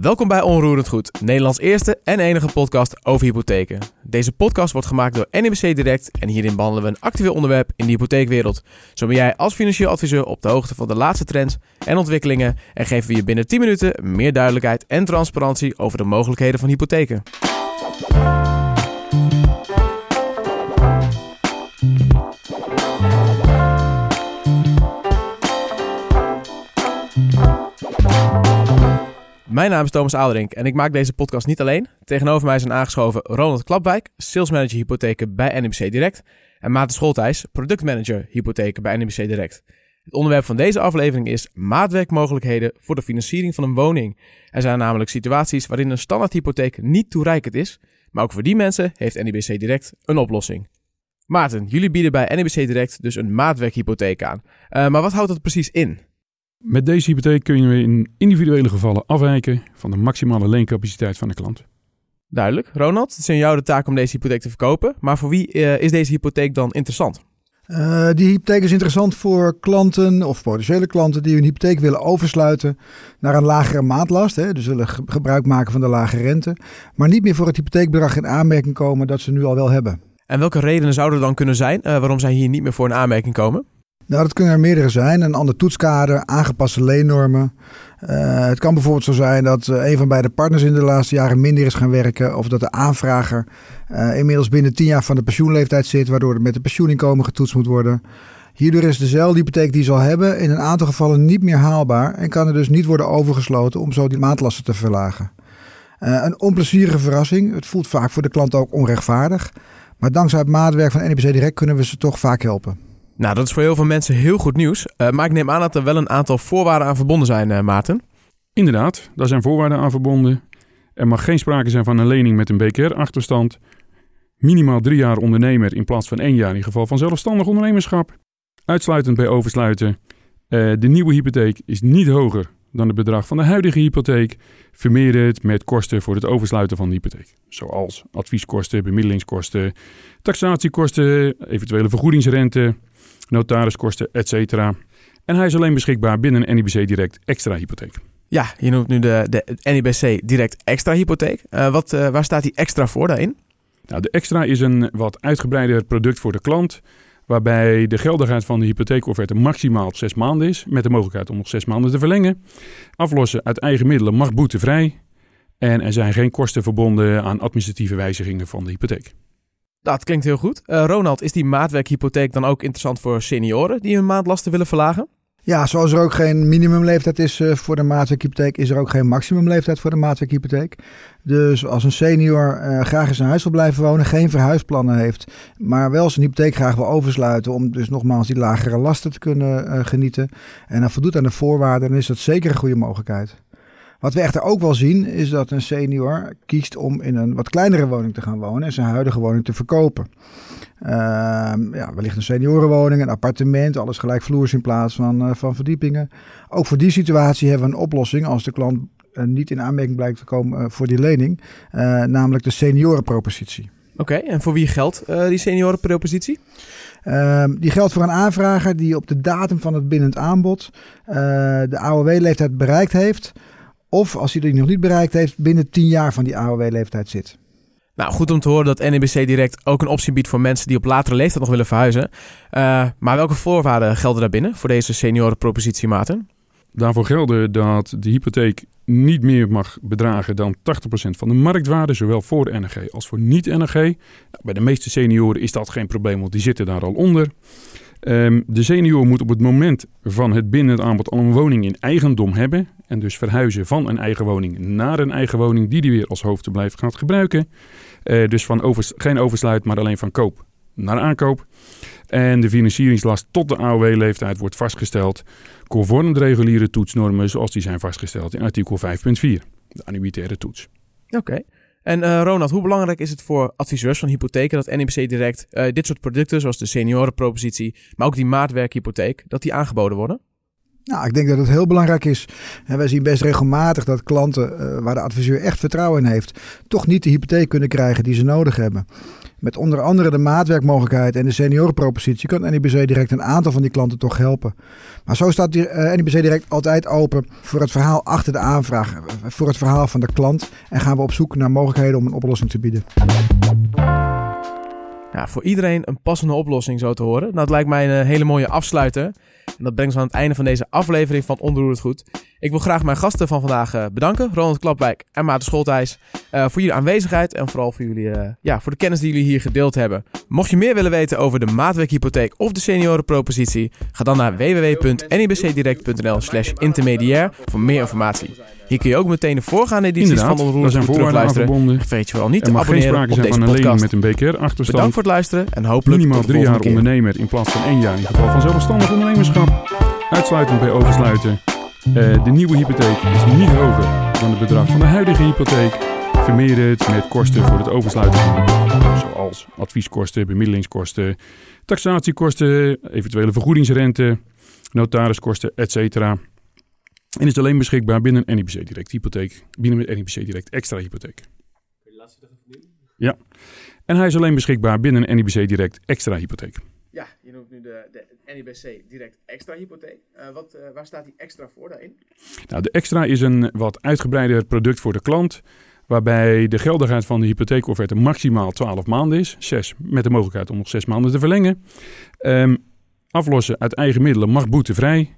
Welkom bij Onroerend Goed, Nederlands eerste en enige podcast over hypotheken. Deze podcast wordt gemaakt door NIBC Direct en hierin behandelen we een actueel onderwerp in de hypotheekwereld. Zo ben jij als financieel adviseur op de hoogte van de laatste trends en ontwikkelingen en geven we je binnen 10 minuten meer duidelijkheid en transparantie over de mogelijkheden van hypotheken. Mijn naam is Thomas Aderink en ik maak deze podcast niet alleen. Tegenover mij zijn aangeschoven Ronald Klapwijk, salesmanager hypotheken bij NBC Direct. En Maarten Scholtijs, productmanager hypotheken bij NBC Direct. Het onderwerp van deze aflevering is maatwerkmogelijkheden voor de financiering van een woning. Er zijn namelijk situaties waarin een standaardhypotheek niet toereikend is, maar ook voor die mensen heeft NBC Direct een oplossing. Maarten, jullie bieden bij NBC Direct dus een maatwerkhypotheek aan. Uh, maar wat houdt dat precies in? Met deze hypotheek kun je in individuele gevallen afwijken van de maximale leencapaciteit van de klant. Duidelijk. Ronald, het is aan jou de taak om deze hypotheek te verkopen. Maar voor wie uh, is deze hypotheek dan interessant? Uh, die hypotheek is interessant voor klanten of potentiële klanten die hun hypotheek willen oversluiten naar een lagere maatlast. Hè, dus willen gebruik maken van de lage rente. Maar niet meer voor het hypotheekbedrag in aanmerking komen dat ze nu al wel hebben. En welke redenen zouden er dan kunnen zijn uh, waarom zij hier niet meer voor een aanmerking komen? Nou, dat kunnen er meerdere zijn. Een ander toetskader, aangepaste leennormen. Uh, het kan bijvoorbeeld zo zijn dat uh, een van beide partners in de laatste jaren minder is gaan werken. Of dat de aanvrager uh, inmiddels binnen 10 jaar van de pensioenleeftijd zit, waardoor het met de pensioeninkomen getoetst moet worden. Hierdoor is dezelfde hypotheek die ze al hebben in een aantal gevallen niet meer haalbaar en kan er dus niet worden overgesloten om zo die maatlasten te verlagen. een onplezierige verrassing. Het voelt vaak voor de klant ook onrechtvaardig. Maar dankzij het maatwerk van NBC Direct kunnen we ze toch vaak helpen. Nou, dat is voor heel veel mensen heel goed nieuws. Uh, maar ik neem aan dat er wel een aantal voorwaarden aan verbonden zijn, uh, Maarten. Inderdaad, daar zijn voorwaarden aan verbonden. Er mag geen sprake zijn van een lening met een BKR-achterstand. Minimaal drie jaar ondernemer in plaats van één jaar in geval van zelfstandig ondernemerschap. Uitsluitend bij oversluiten. Uh, de nieuwe hypotheek is niet hoger dan het bedrag van de huidige hypotheek. Vermeer het met kosten voor het oversluiten van de hypotheek. Zoals advieskosten, bemiddelingskosten, taxatiekosten, eventuele vergoedingsrente, notariskosten, etc. En hij is alleen beschikbaar binnen een NIBC Direct Extra Hypotheek. Ja, je noemt nu de, de NIBC Direct Extra Hypotheek. Uh, wat, uh, waar staat die extra voor daarin? Nou, de extra is een wat uitgebreider product voor de klant. Waarbij de geldigheid van de hypotheekofferte maximaal zes maanden is. Met de mogelijkheid om nog zes maanden te verlengen. Aflossen uit eigen middelen mag boetevrij. En er zijn geen kosten verbonden aan administratieve wijzigingen van de hypotheek. Dat klinkt heel goed. Uh, Ronald, is die maatwerkhypotheek dan ook interessant voor senioren die hun maandlasten willen verlagen? Ja, zoals er ook geen minimumleeftijd is uh, voor de maatwerkhypotheek, is er ook geen maximumleeftijd voor de maatwerkhypotheek. Dus als een senior uh, graag in zijn huis wil blijven wonen, geen verhuisplannen heeft, maar wel zijn hypotheek graag wil oversluiten om dus nogmaals die lagere lasten te kunnen genieten en dan voldoet aan de voorwaarden, dan is dat zeker een goede mogelijkheid. Wat we echter ook wel zien, is dat een senior kiest om in een wat kleinere woning te gaan wonen en zijn huidige woning te verkopen. Uh, ja, wellicht een seniorenwoning, een appartement, alles gelijkvloers in plaats van, uh, van verdiepingen. Ook voor die situatie hebben we een oplossing als de klant uh, niet in aanmerking blijkt te komen voor die lening, namelijk de seniorenpropositie. Oké, okay, en voor wie geldt die seniorenpropositie? Ehm, die geldt voor een aanvrager die op de datum van het bindend aanbod de AOW-leeftijd bereikt heeft of als hij die nog niet bereikt heeft, binnen 10 jaar van die AOW-leeftijd zit. Nou, goed om te horen dat NEBC Direct ook een optie biedt voor mensen die op latere leeftijd nog willen verhuizen. Uh, maar welke voorwaarden gelden daarbinnen voor deze seniorenpropositie, Maarten? Daarvoor gelden dat de hypotheek niet meer mag bedragen dan 80% van de marktwaarde, zowel voor NRG als voor niet-NRG. Nou, bij de meeste senioren is dat geen probleem, want die zitten daar al onder. Um, de senior moet op het moment van het binnen het aanbod al een woning in eigendom hebben. En dus verhuizen van een eigen woning naar een eigen woning die hij weer als hoofdverblijf gaat gebruiken. Uh, dus van over, geen oversluit, maar alleen van koop naar aankoop. En de financieringslast tot de AOW-leeftijd wordt vastgesteld conform de reguliere toetsnormen zoals die zijn vastgesteld in artikel 5.4, de annuitaire toets. Oké. En uh, Ronald, hoe belangrijk is het voor adviseurs van hypotheken dat NIBC Direct uh, dit soort producten, zoals de seniorenpropositie, maar ook die maatwerkhypotheek, dat die aangeboden worden? Nou, ik denk dat het heel belangrijk is. En wij zien best regelmatig dat klanten uh, waar de adviseur echt vertrouwen in heeft, toch niet de hypotheek kunnen krijgen die ze nodig hebben. Met onder andere de maatwerkmogelijkheid en de seniorenpropositie kan NIBC Direct een aantal van die klanten toch helpen. Maar zo staat uh, NIBC Direct altijd open voor het verhaal achter de aanvraag. voor het verhaal van de klant en gaan we op zoek naar mogelijkheden om een oplossing te bieden. Voor iedereen een passende oplossing zo te horen. Dat lijkt mij een hele mooie afsluiter. En dat brengt ons aan het einde van deze aflevering van Onroerend Goed. Ik wil graag mijn gasten van vandaag uh, bedanken, Ronald Klapwijk en Maarten Scholthijs, uh, voor jullie aanwezigheid en vooral voor, jullie, uh, ja, voor de kennis die jullie hier gedeeld hebben. Mocht je meer willen weten over de maatwerkhypotheek of de seniorenpropositie, ga dan naar www.nibcdirect.nl slash intermediair voor meer informatie. Hier kun je ook meteen de voorgaande edities Inderdaad, van zijn Goed terugluisteren. Vergeet je vooral niet te abonneren sprake op zijn deze van een podcast. met een BKR-achterstand. Bedankt voor het luisteren en hopelijk Minimaal tot de drie jaar keer. ondernemer in plaats van één jaar in geval van zelfstandig ondernemerschap. Uitsluitend bij oversluiten. Eh, de nieuwe hypotheek is niet hoger dan het bedrag van de huidige hypotheek. Vermeer het met kosten voor het oversluiten. Zoals advieskosten, bemiddelingskosten, taxatiekosten, eventuele vergoedingsrente, notariskosten, etc. En is alleen beschikbaar binnen NIBC Direct hypotheek. Binnen NIBC Direct extra hypotheek. Ja. En hij is alleen beschikbaar binnen NIBC Direct extra hypotheek. Nu de, de NIBC direct extra hypotheek. Uh, wat, uh, waar staat die extra voor daarin? Nou, de extra is een wat uitgebreider product voor de klant. Waarbij de geldigheid van de hypotheekofferte maximaal 12 maanden is. 6 met de mogelijkheid om nog 6 maanden te verlengen. Um, aflossen uit eigen middelen mag boetevrij.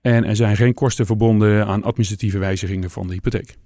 En er zijn geen kosten verbonden aan administratieve wijzigingen van de hypotheek.